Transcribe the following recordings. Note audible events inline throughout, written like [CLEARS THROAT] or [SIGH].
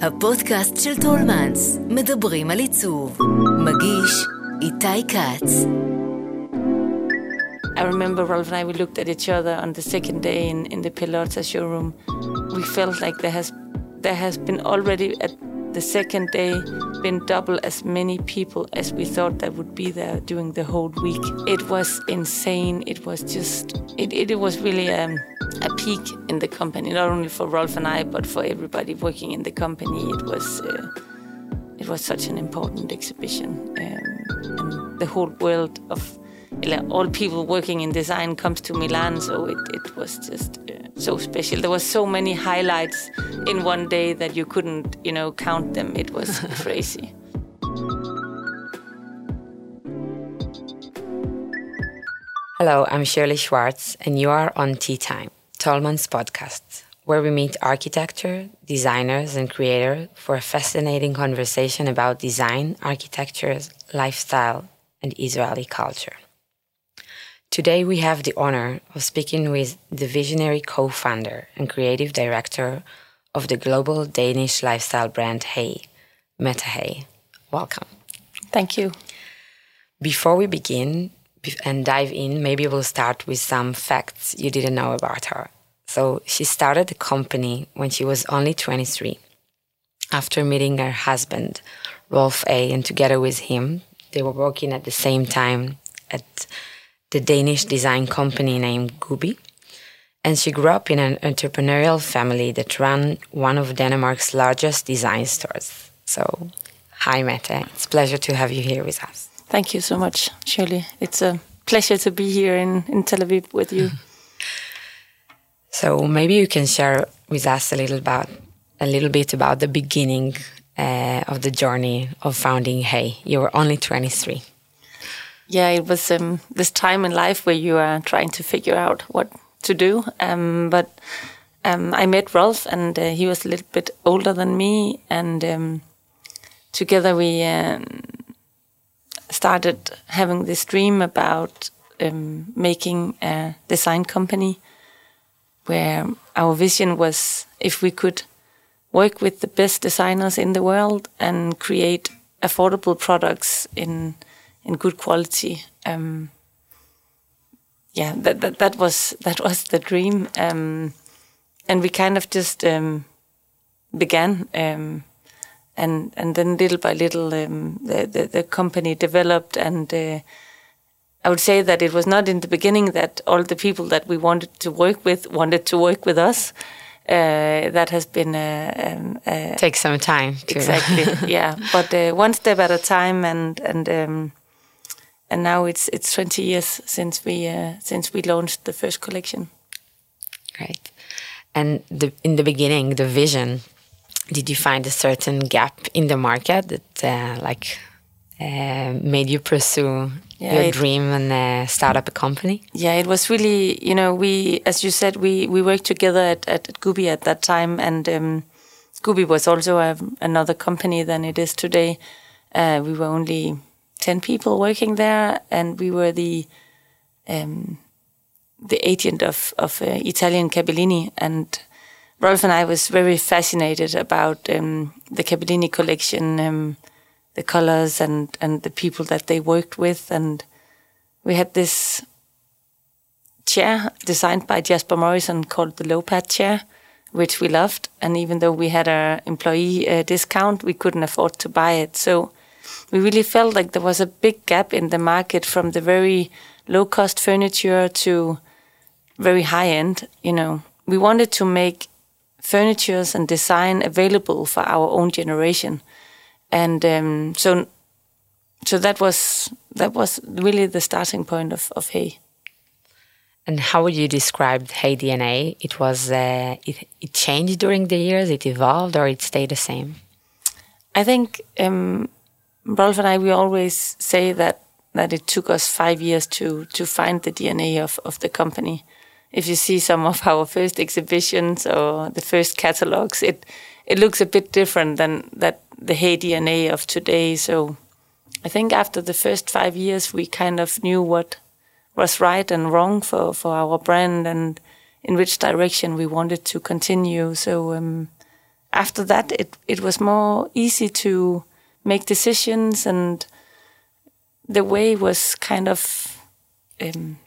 הפודקאסט של טולמנס, מדברים על עיצוב. מגיש, איתי כץ. I remember Rolf and I, we looked at each other on the second day in, in the Pelota showroom. We felt like there has, there has been already the second day been double as many people as we thought that would be there during the whole week. It was insane. It was just it, it, it was really um, a peak in the company, not only for Rolf and I, but for everybody working in the company. It was uh, it was such an important exhibition, um, and the whole world of all people working in design comes to Milan, so it, it was just uh, so special. There were so many highlights in one day that you couldn't, you know, count them. It was [LAUGHS] crazy. Hello, I'm Shirley Schwartz, and you are on Tea Time, Tollman's podcast, where we meet architecture, designers, and creators for a fascinating conversation about design, architecture, lifestyle, and Israeli culture. Today, we have the honor of speaking with the visionary co founder and creative director of the global Danish lifestyle brand Hay, Mette Hay. Welcome. Thank you. Before we begin and dive in, maybe we'll start with some facts you didn't know about her. So, she started the company when she was only 23. After meeting her husband, Rolf Hay, and together with him, they were working at the same time at the Danish design company named Gubi. And she grew up in an entrepreneurial family that ran one of Denmark's largest design stores. So, hi, Mette. It's a pleasure to have you here with us. Thank you so much, Shirley. It's a pleasure to be here in, in Tel Aviv with you. [LAUGHS] so, maybe you can share with us a little about a little bit about the beginning uh, of the journey of founding Hay. You were only 23 yeah, it was um, this time in life where you are trying to figure out what to do. Um, but um, I met Rolf, and uh, he was a little bit older than me, and um, together we um, started having this dream about um, making a design company where our vision was if we could work with the best designers in the world and create affordable products in in good quality. Um, yeah, that, that that was that was the dream, um, and we kind of just um, began, um, and and then little by little, um, the, the, the company developed, and uh, I would say that it was not in the beginning that all the people that we wanted to work with wanted to work with us. Uh, that has been uh, um, uh, takes some time. To exactly, yeah. [LAUGHS] But uh, one step at a time, and and um, and now it's it's 20 years since we uh, since we launched the first collection. Right, and the, in the beginning, the vision. Did you find a certain gap in the market that uh, like uh, made you pursue yeah, your it, dream and uh, start up a company? Yeah, it was really you know we as you said we we worked together at at, at Gubi at that time and. Um, Gubi was also a, another company than it is today. Uh, we were only 10 people working there, and we were the um, the agent of, of uh, Italian Cappellini. And Rolf and I was very fascinated about um, the Cappellini collection, um, the colors and, and the people that they worked with. And we had this chair designed by Jasper Morrison called the low pad chair, which we loved. And even though we had our employee uh, discount, we couldn't afford to buy it. So we really felt like there was a big gap in the market from the very low cost furniture to very high end. You know, we wanted to make furnitures and design available for our own generation, and um, so so that was that was really the starting point of of Hay. And how would you describe Hay DNA? It was uh, it, it changed during the years. It evolved, or it stayed the same. I think um, Rolf and I, we always say that that it took us five years to to find the DNA of, of the company. If you see some of our first exhibitions or the first catalogs, it it looks a bit different than that the Hay DNA of today. So I think after the first five years, we kind of knew what was right and wrong for, for our brand and in which direction we wanted to continue. So um, after that, it it was more easy to make decisions, and the way was kind of um,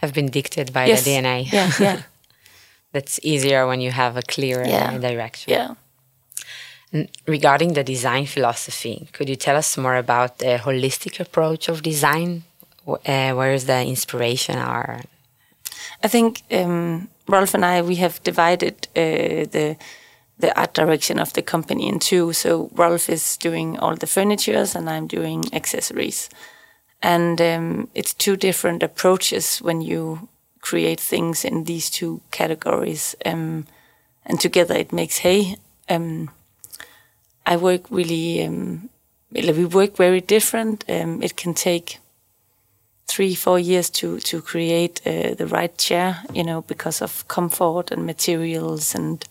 have been dictated by yes, the DNA. Yeah, yeah. [LAUGHS] That's easier when you have a clear Yeah. direction. yeah. And regarding the design philosophy, could you tell us more about the holistic approach of design? Uh, where is the inspiration or I think um, Rolf and I we have divided uh, the the art direction of the company in two. So Rolf is doing all the furnitures, and I'm doing accessories. And um, it's two different approaches when you create things in these two categories. Um, and together it makes hay. Um, I work really. Um, we work very different. Um, it can take three, four years to to create uh, the right chair, you know, because of comfort and materials and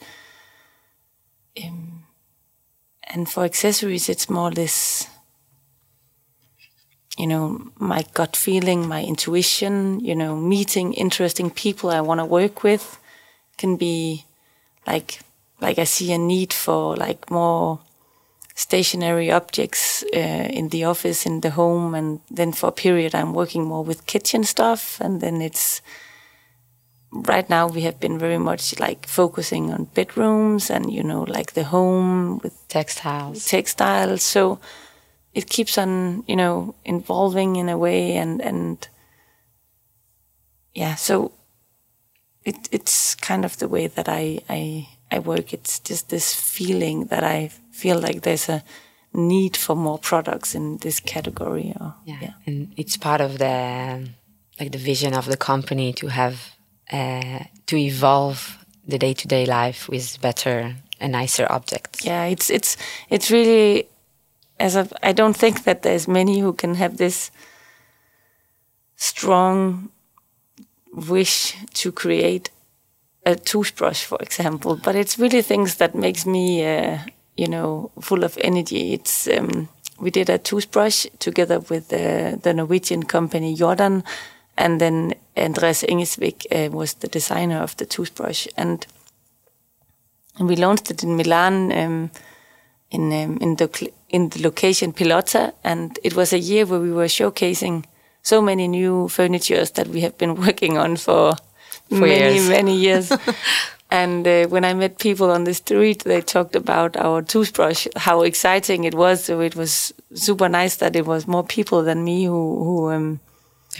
um, and for accessories, it's more this, you know, my gut feeling, my intuition, you know, meeting interesting people I want to work with can be like like I see a need for like more stationary objects uh, in the office, in the home, and then for a period I'm working more with kitchen stuff, and then it's right now we have been very much like focusing on bedrooms and you know like the home with textiles? textiles. So it keeps on you know evolving in a way, and and yeah, so it it's kind of the way that I I I work. It's just this feeling that I feel like there's a need for more products in this category. Or, Yeah. and it's part of the like the vision of the company to have uh, to evolve the day to day life with better and nicer objects. yeah it's it's it's really as I don't think that there's many who can have this strong wish to create a toothbrush for example but it's really things that makes me uh, you know full of energy it's um, we did a toothbrush together with uh, the Norwegian company Jordan and then Andreas Engesvik uh, was the designer of the toothbrush and we launched it in Milan um, in um, in the in the location Pelota, and it was a year where we were showcasing so many new furnitures that we have been [LAUGHS] working on for, many years. [LAUGHS] many years. and uh, when I met people on the street, they talked about our toothbrush, how exciting it was. So it was super nice that it was more people than me who who um,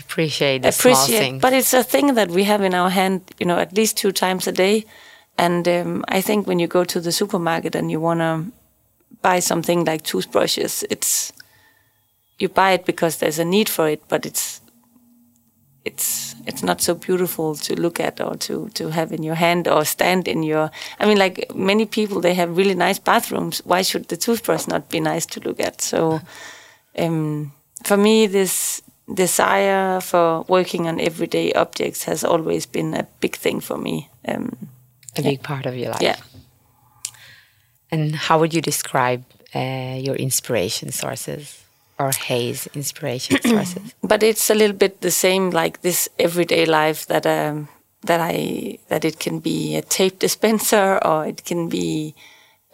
Appreciate the small appreciate. things. But it's a thing that we have in our hand, you know, at least two times a day. And um, I think when you go to the supermarket and you want to buy something like toothbrushes, it's you buy it because there's a need for it, but it's it's it's not so beautiful to look at or to to have in your hand or stand in your. I mean, like many people, they have really nice bathrooms. Why should the toothbrush not be nice to look at? So, um, for me, this desire for working on everyday objects has always been a big thing for me. Um, a big part of your life. yeah. And how would you describe uh, your inspiration sources or Hay's inspiration [CLEARS THROAT] sources? but it's a little bit the same like this everyday life that um that I that it can be a tape dispenser [LAUGHS] or it can be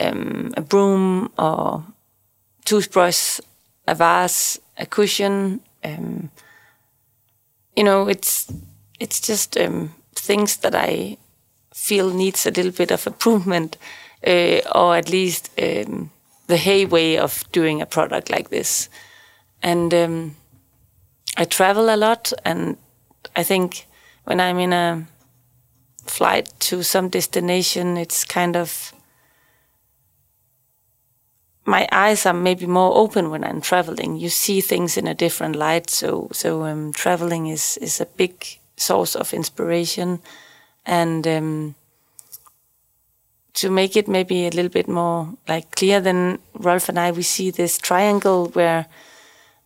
um, a broom or toothbrush, a vase, a cushion. Um, you know, it's it's just um, things that I feel needs a little bit of improvement, uh, or at least um, the hay way of doing a product like this. And um, I travel a lot, and I think when I'm in a flight to some destination, it's kind of my eyes are maybe more open when I'm traveling. You see things in a different light. So so um, traveling is is a big source of inspiration, and um, to make it maybe a little bit more like clear, then Rolf and I we see this triangle where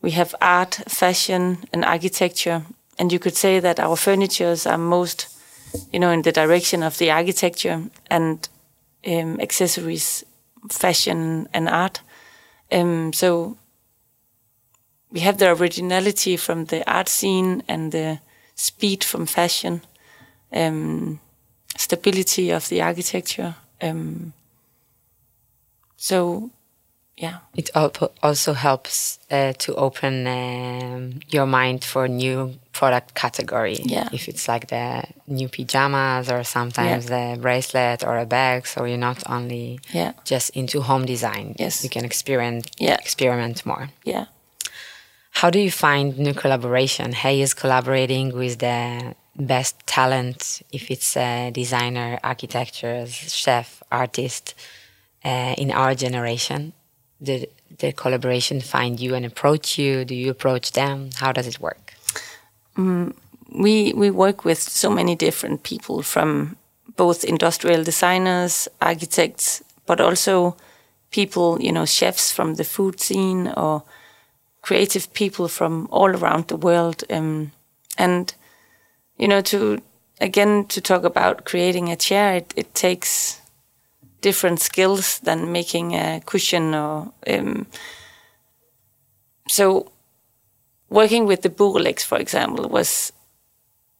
we have art, fashion, and architecture, and you could say that our furnitures are most, you know, in the direction of the architecture and um, accessories fashion and art. Um, so we have the originality from the art scene and the speed from fashion, um, stability of the architecture. Um, so yeah It al- also helps uh, to open um, your mind for new product category. Yeah. If it's like the new pajamas or sometimes the bracelet or a bag, so you're not only Yeah. just into home design. Yes. You can experiment Yeah. experiment more. yeah How do you find new collaboration? Hay is collaborating with the best talent, if it's a designer, architecture, chef, artist, uh, in our generation. Did the collaboration find you and approach you? Do you approach them? How does it work? we we work with so many different people from both industrial designers, architects, but also people, you know, chefs from the food scene or creative people from all around the world. Um, and you know, to again to talk about creating a chair, it, it takes different skills than making a cushion or um, so working with the Bouroullecs, for example, was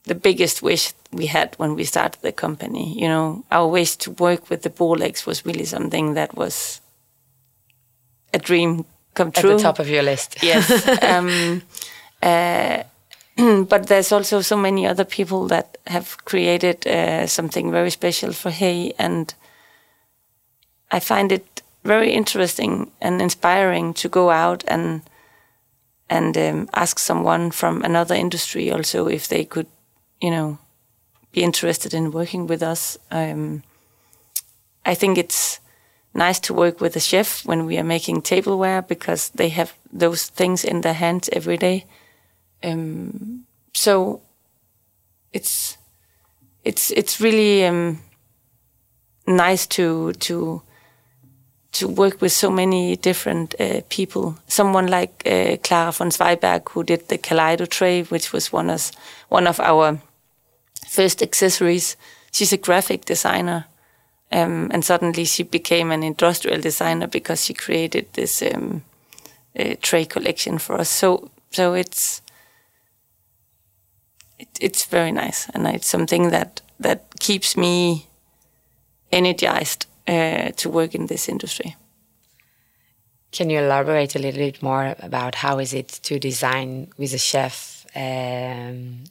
the biggest wish we had when we started the company. You know, our wish to work with the Bouroullecs was really something that was a dream come true. At the top of your list. [LAUGHS] yes. [LAUGHS] um, uh, [CLEARS THROAT] but there's also so many other people that have created uh, something very special for Hay, and I find it very interesting and inspiring to go out and and um, ask someone from another industry also if they could, you know, be interested in working with us. Um, I think it's nice to work with a chef when we are making tableware because they have those things in their hands every day. Um, so it's it's it's really um, nice to to to work with so many different uh, people. Someone like uh, Clara von Zweigbergk, who did the Kaleido tray, which was one of one of our first accessories. She's a graphic designer, um, and suddenly she became an industrial designer because she created this um, uh, tray collection for us. So so it's it, it's very nice, and it's something that that keeps me energized uh, to work in this industry. Can you elaborate a little bit more about how is it to design with a chef um,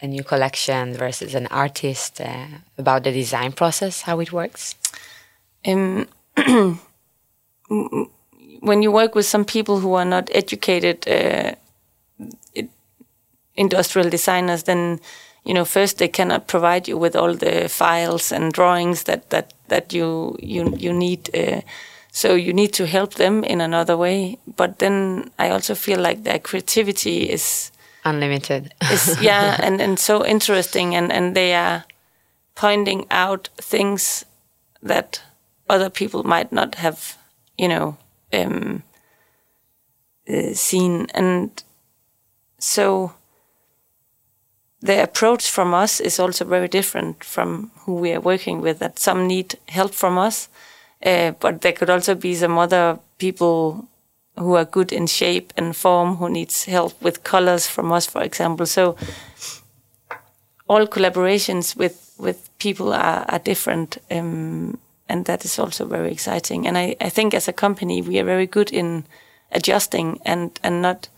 a new collection versus an artist? Uh, about the design process, how it works? Um, [CLEARS THROAT] when you work with some people who are not educated uh, it, industrial designers, then you know first they cannot provide you with all the files and drawings that that that you you you need. Uh, so you need to help them in another way. But then I also feel like their creativity is Unlimited. is [LAUGHS] yeah and and so interesting and and they are pointing out things that other people might not have you know um, uh, seen and so the approach from us is also very different from who we are working with that some need help from us uh, but there could also be some other people who are good in shape and form who needs help with colors from us for example. So all collaborations with with people are, are different um, and that is also very exciting. And I, I think as a company we are very good in adjusting and and not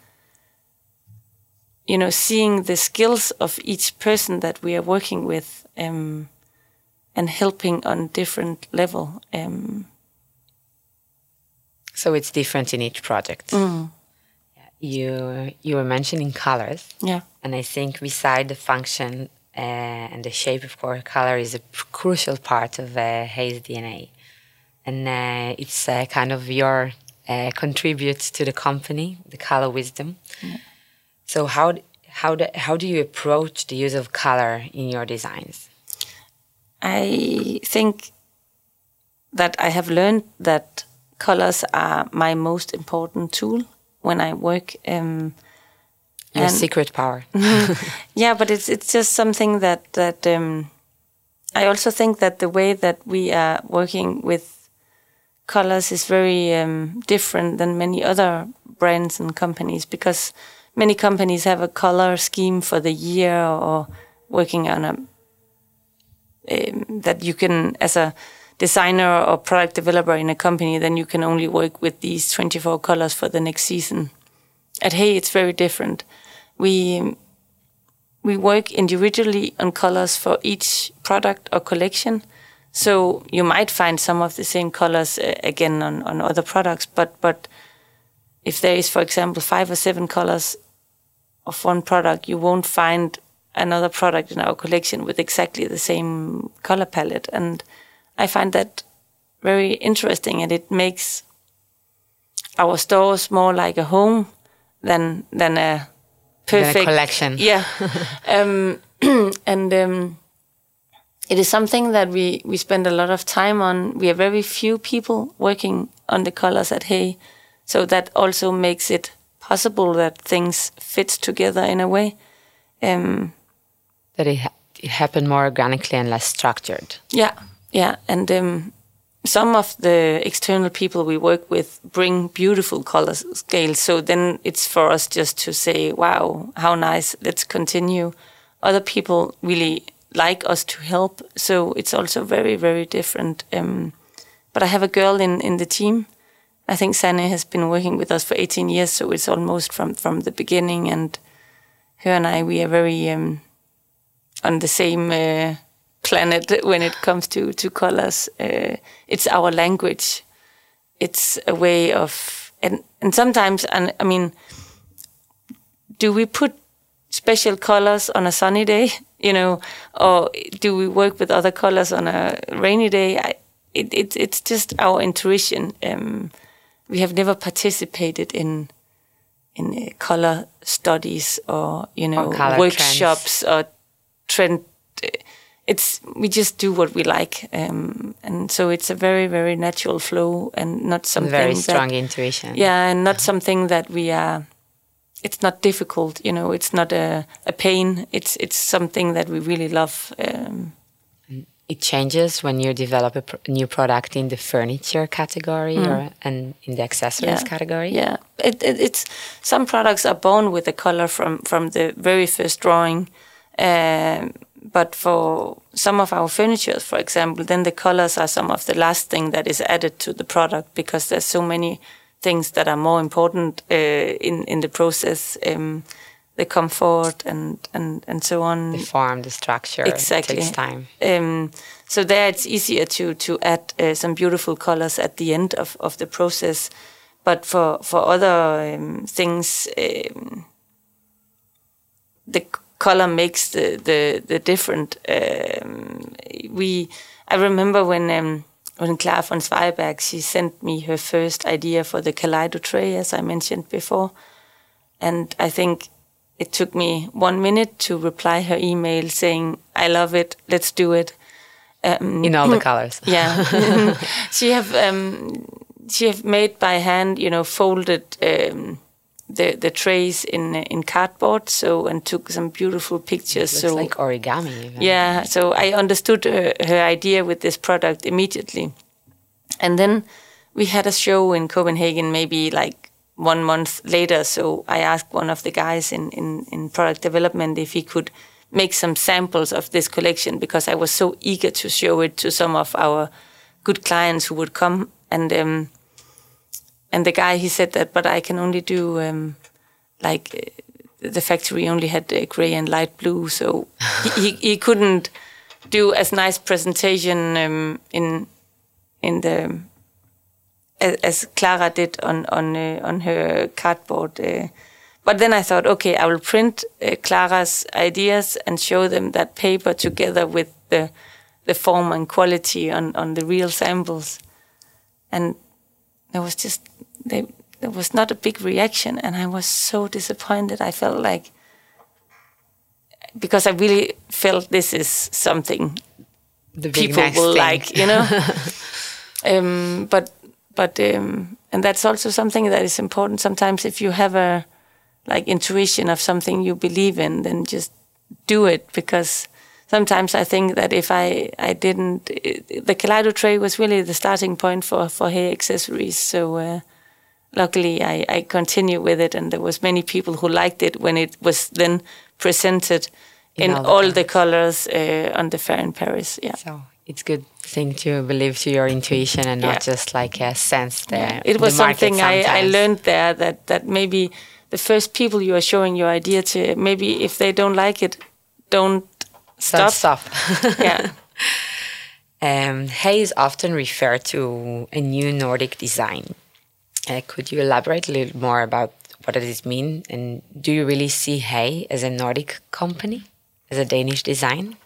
you know seeing the skills of each person that we are working with um, and helping on different level um, So it's different in each project. You you were mentioning colors, yeah. And I think beside the function uh, and the shape, of course, color is a crucial part of uh, Hay's DNA, and uh, it's uh, kind of your uh, contribute to the company, the color wisdom. So how how do, how do you approach the use of color in your designs? I think that I have learned that colors are my most important tool when I work. Um, Your and- secret power. [LAUGHS] yeah, but it's it's just something that that um, I also think that the way that we are working with colors is very um, different than many other brands and companies because many companies have a color scheme for the year or working on a um, that you can as a designer or product developer in a company, then you can only work with these 24 colors for the next season. At Hay, it's very different. We we work individually on colors for each product or collection. So you might find some of the same colors uh, again on, on other products, but but if there is, for example, five or seven colors of one product, you won't find another product in our collection with exactly the same color palette. And I find that very interesting, and it makes our stores more like a home than than a perfect The collection. Yeah, [LAUGHS] um, [CLEARS THROAT] and um, it is something that we we spend a lot of time on. We are very few people working on the colors at Hay, so that also makes it possible that things fit together in a way. Um, That it, ha- it happened more organically and less structured. yeah, yeah, and um, some of the external people we work with bring beautiful color scales. So then it's for us just to say, "Wow, how nice! Let's continue." Other people really like us to help, so it's also very, very different. Um, but I have a girl in in the team. I think Sanne has been working with us for 18 years, so it's almost from from the beginning. And her and I, we are very um, on the same uh, planet [LAUGHS] when it comes to to colors. Uh, it's our language. It's a way of and and sometimes and I mean, do we put special colors on a sunny day, [LAUGHS] you know, or do we work with other colors on a rainy day? I, it, it it's just our intuition. Um, we have never participated in in uh, color studies or you know color workshops or trend. It's we just do what we like, um, and so it's a very very natural flow and not something Very that- strong intuition. yeah, and not something that we are. It's not difficult, you know. It's not a, a pain. It's it's something that we really love. Um, It changes when you develop a pr- new product in the furniture category or and in the accessories category. Mm. Yeah, it, it, it's some products are born with a color from from the very first drawing, um, but for some of our furniture, for example, then the colors are some of the last thing that is added to the product because there's so many things that are more important uh, in in the process, um, the comfort and and and so on. The form, the structure. Exactly. Takes time. Um, so there, it's easier to to add uh, some beautiful colors at the end of, of the process. But for for other um, things, um, the color makes the the the different. Um, we I remember when. Um, when Clara von Zweigbergk, she sent me her first idea for the Kaleido tray, as I mentioned before. And I think it took me one minute to reply her email saying, I love it, let's do it. Um, In all the colors. [LAUGHS] yeah. [LAUGHS] [LAUGHS] she have um, she have made by hand, you know, folded um, the the trays in in cardboard, so and took some beautiful pictures. So like origami. Even. yeah, so I understood her, her idea with this product immediately. And then we had a show in Copenhagen maybe like one month later. So I asked one of the guys in, in, in product development if he could make some samples of this collection because I was so eager to show it to some of our good clients who would come. And um, and the guy he said that, but I can only do um, like uh, the factory only had uh, gray and light blue, so he, he, he couldn't do as nice presentation um, in in the as, Clara did on on uh, on her cardboard. Uh, but then I thought, okay, I will print uh, Clara's ideas and show them that paper together with the the form and quality on on the real samples, and there was just they, there was not a big reaction, and I was so disappointed. I felt like because I really felt this is something The people next will thing. like, you know. [LAUGHS] um, but but um, and that's also something that is important. Sometimes if you have a like intuition of something you believe in, then just do it because sometimes I think that if I I didn't, the Kaleido tray was really the starting point for for hay accessories. So. Uh, luckily I, I continue with it and there was many people who liked it when it was then presented in, In all all, the the colors uh, on the fair in Paris. Yeah. So it's a good thing to believe to your intuition and not Yeah. just like a sense. there. Yeah. It was the something I, I learned there that, that maybe the first people you are showing your idea to, maybe if they don't like it, don't Don't stop. stop. [LAUGHS] yeah. [LAUGHS] Um, hay is often referred to a new Nordic design. Uh, could you elaborate a little more about what does it mean? And do you really see hay as a Nordic company, as a Danish design?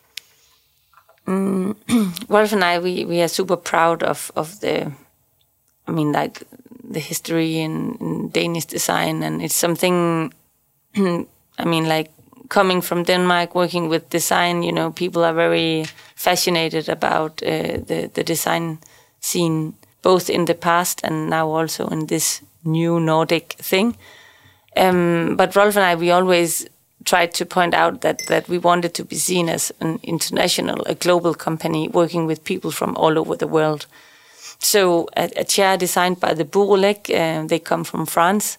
[CLEARS THROAT] Rolf and I, we, we are super proud of, of the, I mean, like the history in, in Danish design. And it's something, [CLEARS THROAT] I mean, like coming from Denmark, working with design, you know, people are very fascinated about uh, the, the design scene, both in the past and now also in this new Nordic thing. Um, but Rolf and I, we always tried to point out that that we wanted to be seen as an international, a global company working with people from all over the world. So a, a chair designed by the Bouroullec, uh, they come from France.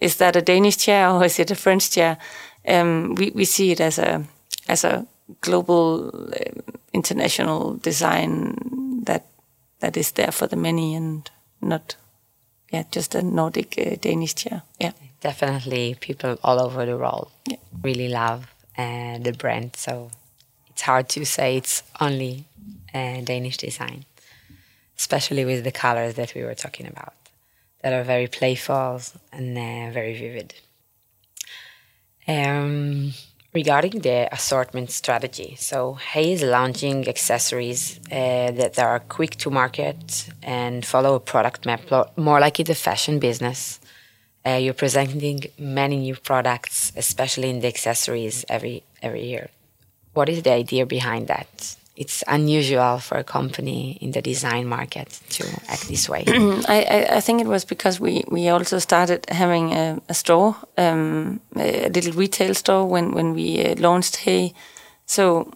Is that a Danish chair or is it a French chair? Um, we, we see it as a as a global, um international design that that is there for the many and not, yeah, just a Nordic uh, Danish chair. Yeah. Definitely, people all over the world Yeah. really love uh, the brand. So it's hard to say it's only uh, Danish design, especially with the colors that we were talking about, that are very playful and uh, very vivid. Um, regarding the assortment strategy, so Hay is launching accessories uh, that are quick to market and follow a product map, more like it's a fashion business. Uh, you're presenting many new products, especially in the accessories every every year. What is the idea behind that? It's unusual for a company in the design market to act this way. [CLEARS THROAT] I, I, I think it was because we, we also started having a, a store, um, a little retail store when when we uh, launched Hay. So,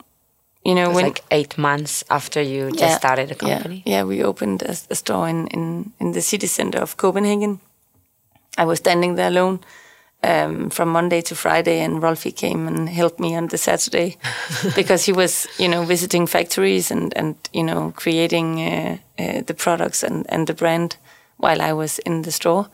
you know, when like eight months after you just Yeah, started a yeah, company. Yeah, we opened a, a store in, in in the city center of Copenhagen. I was standing there alone um, from Monday to Friday, and Rolfie came and helped me on the Saturday [LAUGHS] because he was, you know, visiting factories and and you know creating uh, uh, the products and and the brand while I was in the store.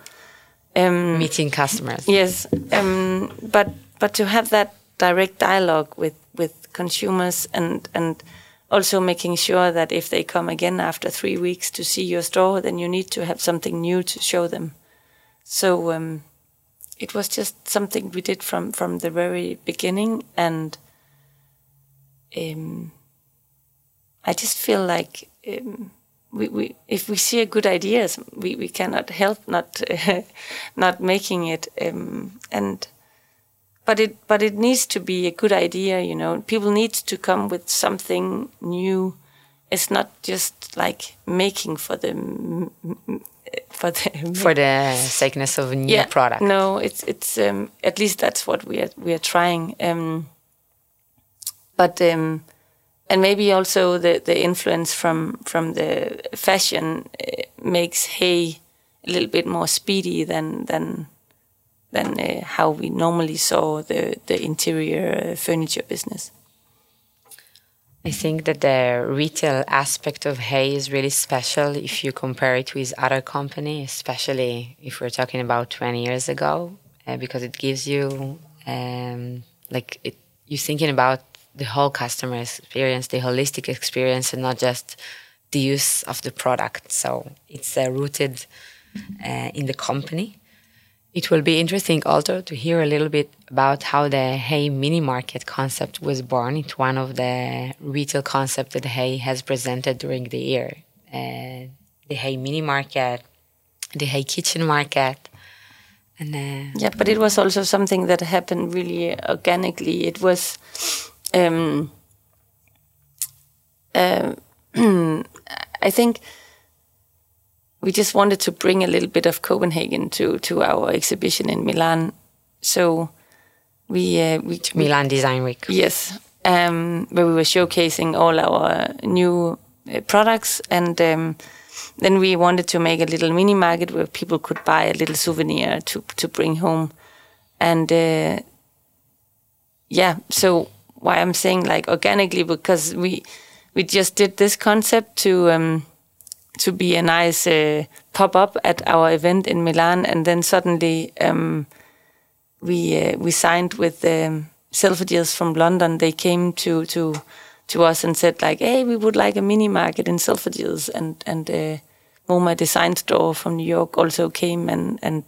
Um, Meeting customers. Yes, um, but but to have that direct dialogue with with consumers and and also making sure that if they come again after three weeks to see your store, then you need to have something new to show them. So um, it was just something we did from from the very beginning, and um, I just feel like. Um, we, we, if we see a good ideas, we, we cannot help not [LAUGHS] not making it. Um, and but it but it needs to be a good idea. You know, people need to come with something new. It's not just like making for the for the For the sakeness of a new yeah, product. No, it's it's um, at least that's what we are we are trying. Um, but um, and maybe also the, the influence from from the fashion uh, makes hay a little bit more speedy than than than uh, how we normally saw the the interior furniture business. I think that the retail aspect of Hay is really special if you compare it with other companies, especially if we're talking about 20 years ago, uh, because it gives you, um, like, it, you're thinking about the whole customer experience, the holistic experience, and not just the use of the product. So it's uh, rooted uh, in the company. It will be interesting also to hear a little bit about how the Hay mini market concept was born. It's one of the retail concepts that Hay has presented during the year. Uh, the Hay mini market, the Hay kitchen market, and uh, Yeah, but it was also something that happened really organically. It was, um, [CLEARS THROAT] uh, [CLEARS THROAT] I think, we just wanted to bring a little bit of Copenhagen to to our exhibition in Milan. So we uh, we Milan Design Week. Yes, um, where we were showcasing all our new uh, products, and um, then we wanted to make a little mini market where people could buy a little souvenir to to bring home, and uh, yeah. So why I'm saying like organically because we we just did this concept to um, to be a nice uh, pop up at our event in Milan, and then suddenly um, we uh, we signed with the um, Selfridges from London. They came to to to us and said like, "Hey, we would like a mini market in Selfridges," and and uh, MoMA Design Store from New York also came and and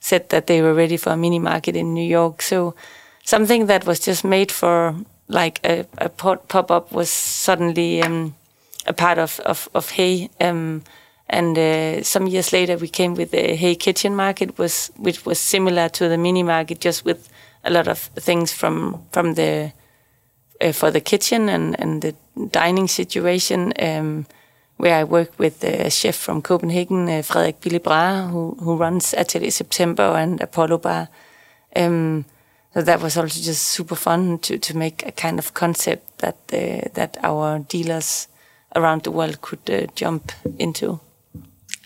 said that they were ready for a mini market in New York. So something that was just made for like a, a pop up was suddenly um, a part of of, of Hay. Um, and uh, some years later, we came with the hay Kitchen Market, was which was similar to the mini market, just with a lot of things from from the uh, for the kitchen and and the dining situation. Um, where I work with a chef from Copenhagen, uh, Frederik Bille Brahe, who who runs Atelier September and Apollo Bar. Um, so that was also just super fun to to make a kind of concept that uh, that our dealers around the world could uh, jump into.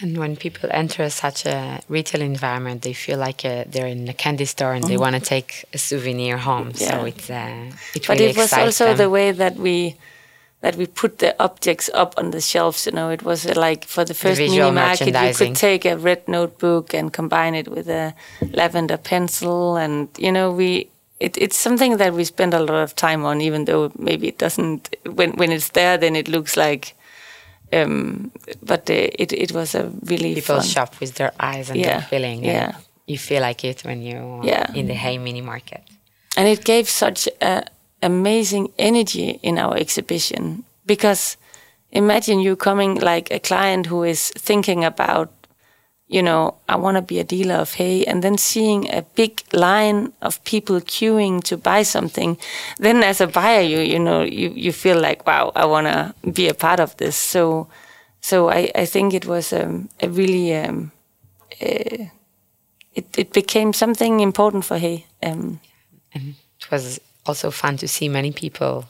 And when people enter such a retail environment, they feel like uh, they're in a candy store and mm. they mm-hmm. want to take a souvenir home. Yeah. So it's uh, it but really it was also them. the way that we that we put the objects up on the shelves. You know, it was uh, like for the first the mini market, you could take a red notebook and combine it with a lavender pencil, and you know, we it, it's something that we spend a lot of time on, even though maybe it doesn't. When when it's there, then it looks like um, but uh, it it was a really people fun. shop with their eyes and yeah. their feeling. Yeah, you feel like it when you yeah. in the Hay Mini Market. And it gave such a amazing energy in our exhibition because imagine you coming like a client who is thinking about you know, I want to be a dealer of hay, and then seeing a big line of people queuing to buy something, then as a buyer, you you know, you you feel like, wow, I want to be a part of this. So, so I I think it was um, a really um, uh, it it became something important for hay. Um, and it was also fun to see many people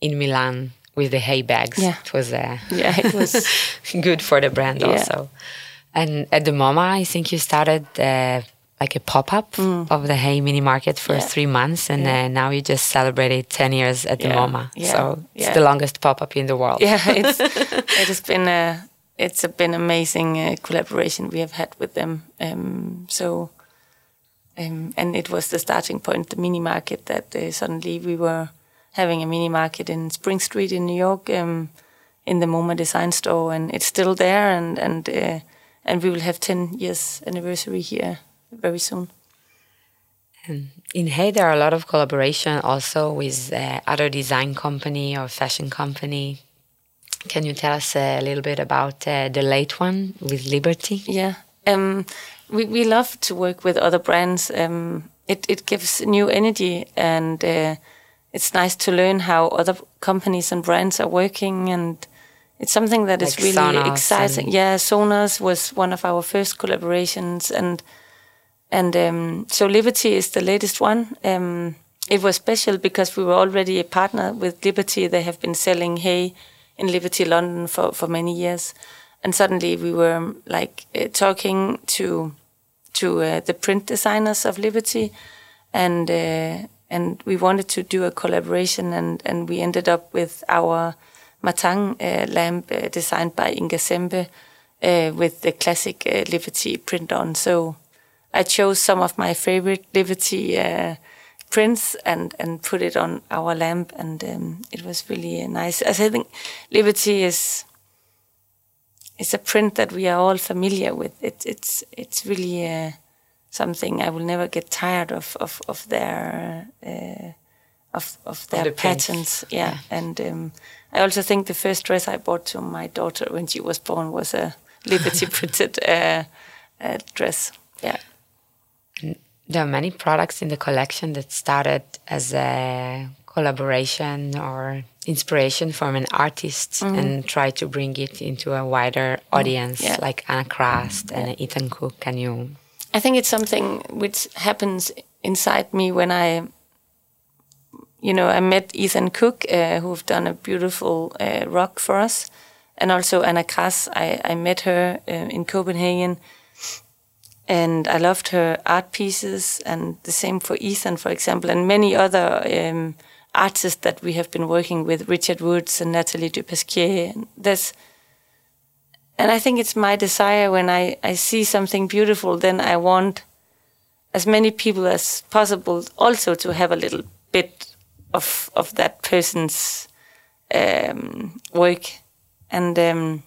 in Milan with the hay bags. Yeah, it was uh, yeah, it was [LAUGHS] good for the brand yeah. also. And at the MoMA, I think you started uh, like a pop up mm. of the Hay Mini Market for yeah. three months, and yeah. uh, now you just celebrated ten years at the yeah. MoMA. So it's the longest pop up in the world. Yeah, it's, [LAUGHS] it has been a it's been amazing uh, collaboration we have had with them. Um, so. Um, and it was the starting point, the mini market, that uh, suddenly we were having a mini market in Spring Street in New York, um, in the MoMA Design Store, and it's still there. And and uh, and we will have 10 years anniversary here very soon. And in Hay, there are a lot of collaboration also with uh, other design company or fashion company. Can you tell us a little bit about uh, the late one with Liberty? Yeah, um, we we love to work with other brands. Um, it it gives new energy, and uh, it's nice to learn how other companies and brands are working and it's something that like is really Sonos exciting. Yeah, Sonos was one of our first collaborations, and and um, so Liberty is the latest one. Um, it was special because we were already a partner with Liberty. They have been selling hay in Liberty London for, for many years, and suddenly we were like uh, talking to to uh, the print designers of Liberty, and uh, and we wanted to do a collaboration, and and we ended up with our Matin uh, lamp uh, designed by Inga Sempé uh, with the classic Liberty print on. So I chose some of my favorite Liberty prints and and put it on our lamp, and um, it was really nice. As I think Liberty is it's a print that we are all familiar with. It, it's it's really uh, something I will never get tired of of of their uh, of of their the patterns. Yeah. yeah, and um, I also think the first dress I bought to my daughter when she was born was a [LAUGHS] Liberty printed uh, uh, dress. Yeah. There are many products in the collection that started as a collaboration or inspiration from an artist mm and try to bring it into a wider audience, yeah. like Anna Krast and. Ethan Cook. Can you? I think it's something which happens inside me when I you know, I met Ethan Cook, uh, who've done a beautiful uh, rock for us, and also Anna Kras. I, I met her uh, in Copenhagen, and I loved her art pieces, and the same for Ethan, for example, and many other um, artists that we have been working with, Richard Woods and Nathalie Du Pasquier. And there's, and I think it's my desire when I, I see something beautiful, then I want as many people as possible also to have a little bit of of that person's um, work, and um,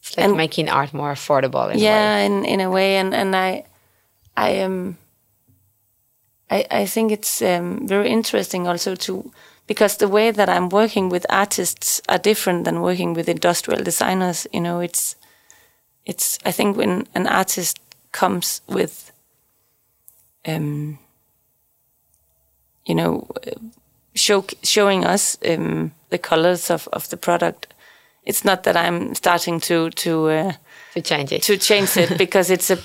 it's like and- making art more affordable. In yeah, in in a way, and and I, I am. I I think it's um, very interesting also to because the way that I'm working with artists are different than working with industrial designers. You know, it's it's I think when an artist comes with um you know show, showing us um, the colors of, of the product it's not that I'm starting to to uh, to change it. to change it [LAUGHS] because it's a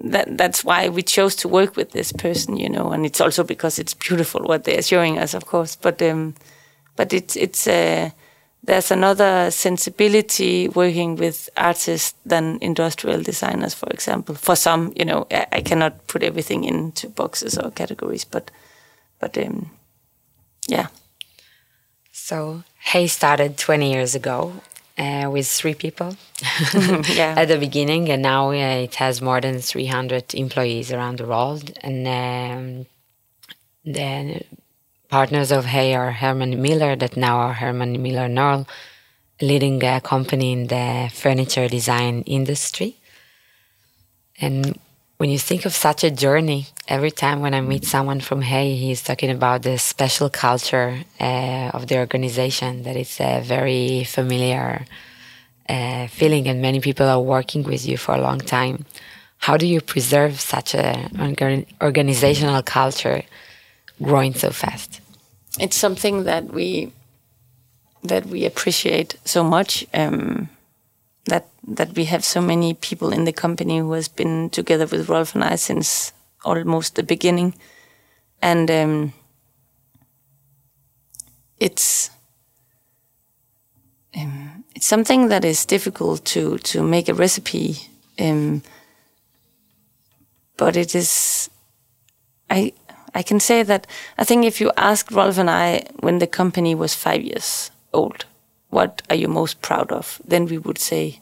that that's why we chose to work with this person, you know, and it's also because it's beautiful what they are showing us, of course. But um, but it's it's uh, there's another sensibility working with artists than industrial designers, for example. For some, you know, I, I cannot put everything into boxes or categories, but but um, yeah, So Hay started 20 years ago uh, with three people [LAUGHS] yeah. at the beginning, and now uh, it has more than 300 employees around the world. And um, the partners of Hay are Herman Miller, that now are Herman Miller Knoll, leading a company in the furniture design industry. And when you think of such a journey, every time when I meet someone from Hay, he's talking about the special culture uh, of the organization, that it's a very familiar uh, feeling, and many people are working with you for a long time. How do you preserve such an organ- organizational culture growing so fast? it's something that we that we appreciate so much. Um, that that we have so many people in the company who has been together with Rolf and I since almost the beginning, and um, it's um, it's something that is difficult to to make a recipe, um, but it is. I I can say that I think if you asked Rolf and I when the company was five years old, what are you most proud of? Then we would say,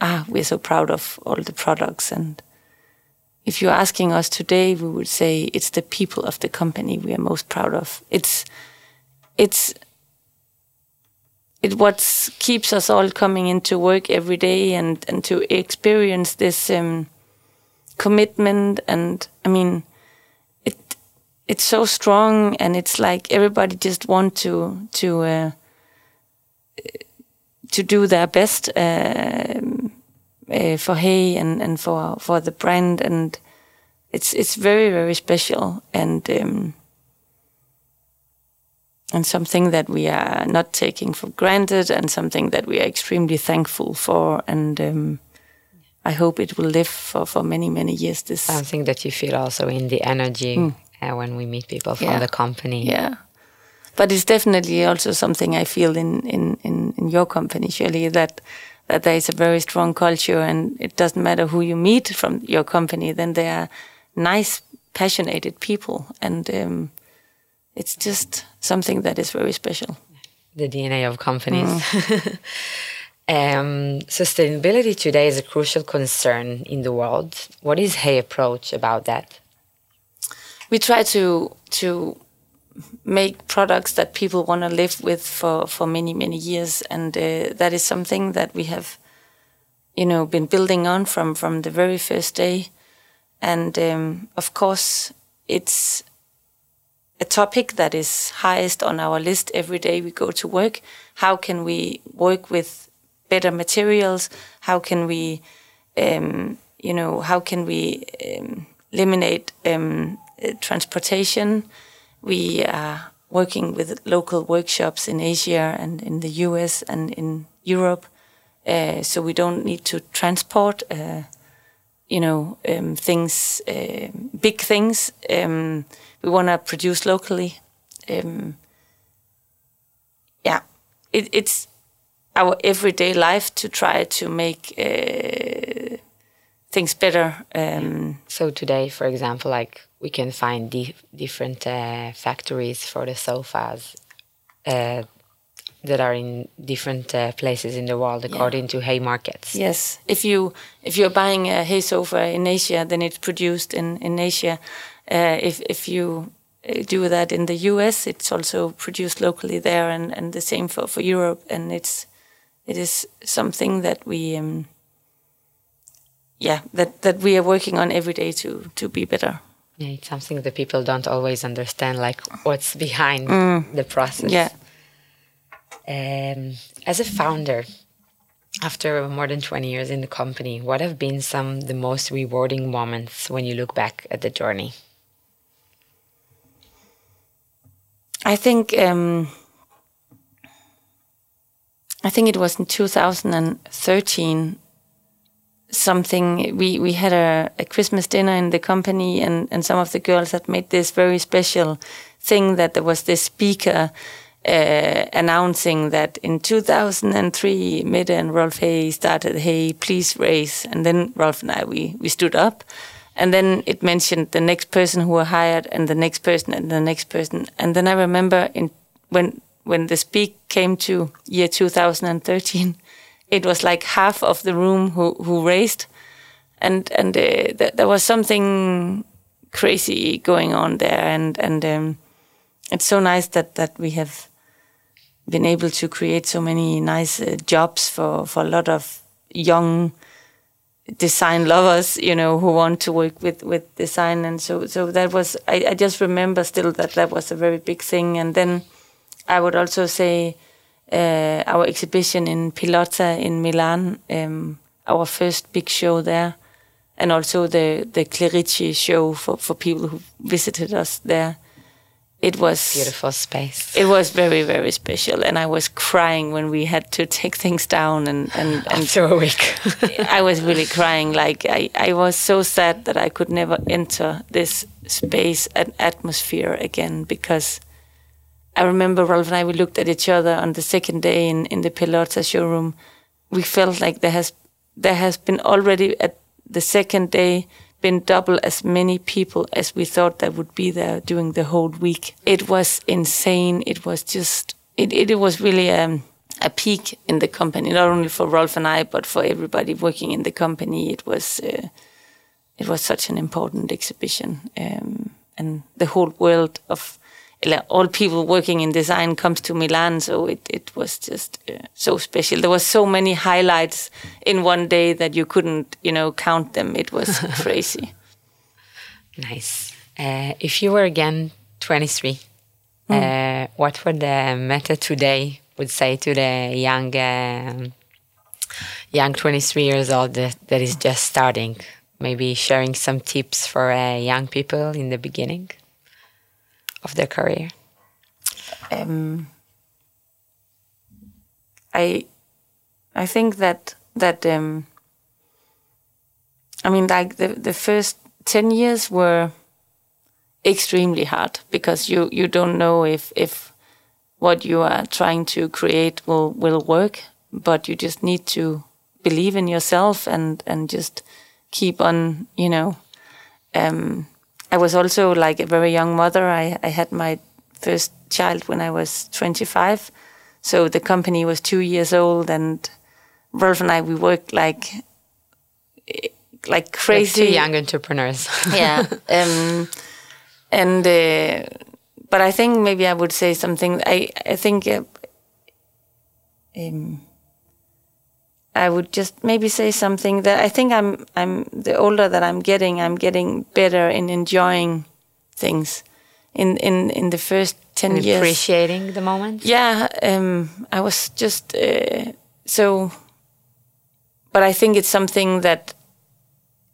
ah, we're so proud of all the products. And if you're asking us today, we would say it's the people of the company we are most proud of. It's, it's, it what keeps us all coming into work every day and, and to experience this um, commitment. And I mean, it, it's so strong and it's like everybody just want to, to, uh, to do their best uh, uh, for Hay and, and for for the brand, and it's it's very very special and um, and something that we are not taking for granted, and something that we are extremely thankful for, and um, I hope it will live for for many many years. This Something that you feel also in the energy uh, when we meet people from Yeah. the company. yeah but it's definitely also something I feel in in in, in your company, Shirley, that that there is a very strong culture, and it doesn't matter who you meet from your company, then they are nice, passionate people, and um, it's just something that is very special. the DNA of companies. [LAUGHS] um, sustainability today is a crucial concern in the world. What is Hay approach about that? we try to to make products that people want to live with for for many many years. And uh, that is something that we have you know been building on from from the very first day. And um, of course it's a topic that is highest on our list every day we go to work. How can we work with better materials? How can we um, you know how can we um, eliminate um, uh, transportation we are working with local workshops in Asia and in the US and in Europe, uh, so we don't need to transport, uh, you know, um, things, uh, big things. Um, we want to produce locally. Um, yeah, it, it's our everyday life to try to make uh, things better. Um, So today, for example, like we can find di- different uh, factories for the sofas uh, that are in different uh, places in the world according to hay markets. Yes, if you if you're buying a hay sofa in Asia, then it's produced in in Asia. Uh, if if you uh, do that in the U.S., it's also produced locally there, and, and the same for, for Europe. And it's it is something that we um, yeah that that we are working on every day to to be better. Yeah, it's something that people don't always understand, like what's behind the process. Yeah. Um, as a founder, after more than 20 years in the company, what have been some the most rewarding moments when you look back at the journey? I think um, I think it was in 2013 something. We we had a, a Christmas dinner in the company and and some of the girls had made this very special thing that there was this speaker uh, announcing that in 2003 Mette and Rolf Hay started Hay Please Raise and then Rolf and I we we stood up and then it mentioned the next person who were hired and the next person and the next person and then I remember in when when the speak came to year 2013 it was like half of the room who who raised. And and uh, th- there was something crazy going on there. And and um, it's so nice that that we have been able to create so many nice uh, jobs for for a lot of young design lovers you know who want to work with with design. And so so that was I, I just remember still that that was a very big thing. And then I would also say uh, our exhibition in Pelota in Milan, um, our first big show there, and also the the Clerici show for, for people who visited us there. It was Beautiful space. It was very very special, and I was crying when we had to take things down and and, [LAUGHS] and After a week. [LAUGHS] I was really crying. Like I, I was so sad that I could never enter this space and atmosphere again because I remember Rolf and I we looked at each other on the second day in, in the Pelota showroom. We felt like there has there has been already at the second day been double as many people as we thought that would be there during the whole week. It was insane. It was just it, it, it was really um, a peak in the company, not only for Rolf and I, but for everybody working in the company. It was uh, it was such an important exhibition, um, and the whole world of all people working in design comes to Milan. So it it was just uh, so special. There was so many highlights in one day that you couldn't you know count them. It was [LAUGHS] crazy. nice. Uh, if you were again 23, uh, what would the Mette today would say to the young, um young 23 years old that, that is just starting? Maybe sharing some tips for uh, young people in the beginning of their career. um, I I think that that um, I mean like the the first ten years were extremely hard because you you don't know if if what you are trying to create will will work, but you just need to believe in yourself and and just keep on you know um, I was also like a very young mother. I, I had my first child when I was 25. So the company was two years old, and Rolf and I we worked like like Like crazy. two young entrepreneurs. [LAUGHS] yeah. Um, and uh, but I think maybe I would say something. I I think uh, um, I would just maybe say something that I think I'm I'm the older that I'm getting, I'm getting better in enjoying things. In in in the first ten And years, appreciating the moment. yeah, um, I was just uh, so. But I think it's something that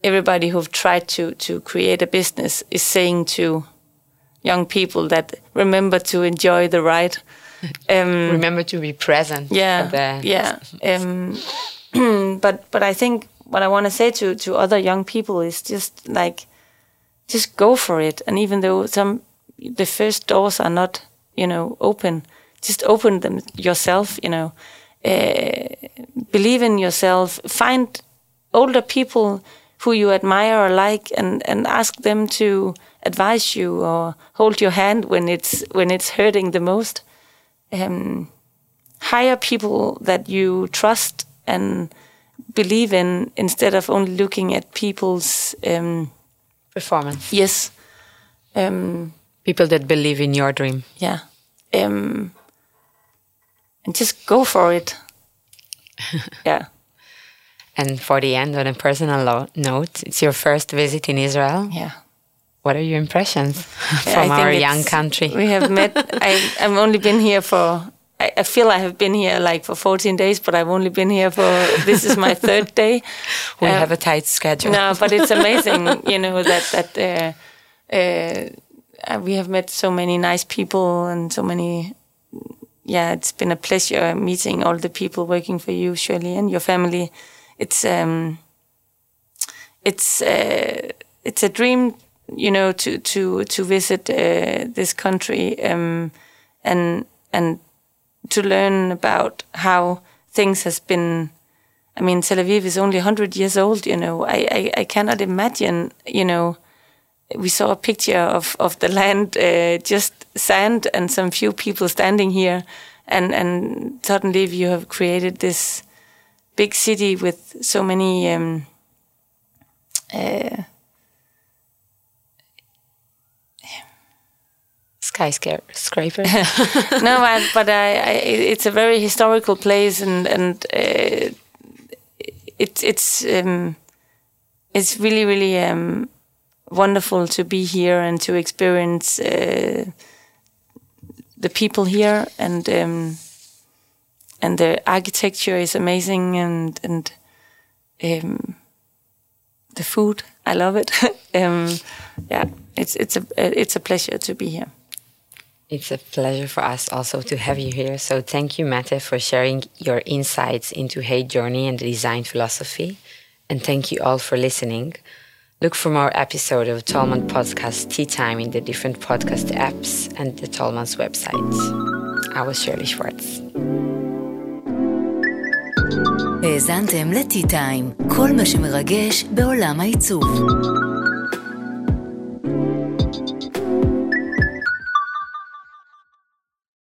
everybody who've tried to to create a business is saying to young people that remember to enjoy the ride. Um, Remember to be present. yeah, yeah. Um, [CLEARS THROAT] but but I think what I want to say to to other young people is just like, just go for it. And even though some the first doors are not you know open, just open them yourself. You know, uh, believe in yourself. Find older people who you admire or like, and and ask them to advise you or hold your hand when it's when it's hurting the most. Um, hire people that you trust and believe in instead of only looking at people's um, Performance. yes um, People that believe in your dream. yeah um, and just go for it [LAUGHS] yeah And for the end, on a personal note, it's your first visit in Israel. yeah What are your impressions [LAUGHS] from our young country? we have met I, i've only been here for I, I feel i have been here like for 14 days but i've only been here for this is my third day [LAUGHS] We Uh, have a tight schedule. no, but it's [LAUGHS] amazing, you know, that that uh, uh, uh, we have met so many nice people and so many. Yeah, it's been a pleasure meeting all the people working for you, Shirley, and your family. It's um, it's uh, it's a dream, you know, to to to visit uh, this country um, and and to learn about how things has been I mean, Tel Aviv is only 100 years old, you know. I, I, I cannot imagine, you know, we saw a picture of, of the land, uh, just sand and some few people standing here. And, and suddenly you have created this big city with so many, um, uh, Skyscraper. [LAUGHS] no, I, but I, I, it's a very historical place, and and uh, it's it's um, it's really really um, wonderful to be here and to experience uh, the people here, and um, and the architecture is amazing, and and um, the food I love it. [LAUGHS] um, yeah, it's it's a it's a pleasure to be here. It's a pleasure for us also to have you here. So thank you, Mette, for sharing your insights into Hay's Journey and the design philosophy. And thank you all for listening. Look for more episode of Tollman Podcast Tea Time in the different podcast apps and the Tollman's website. I was Shirley Schwartz. האזנתם לטי טיים, כל מה שמרגש בעולם העיצוב.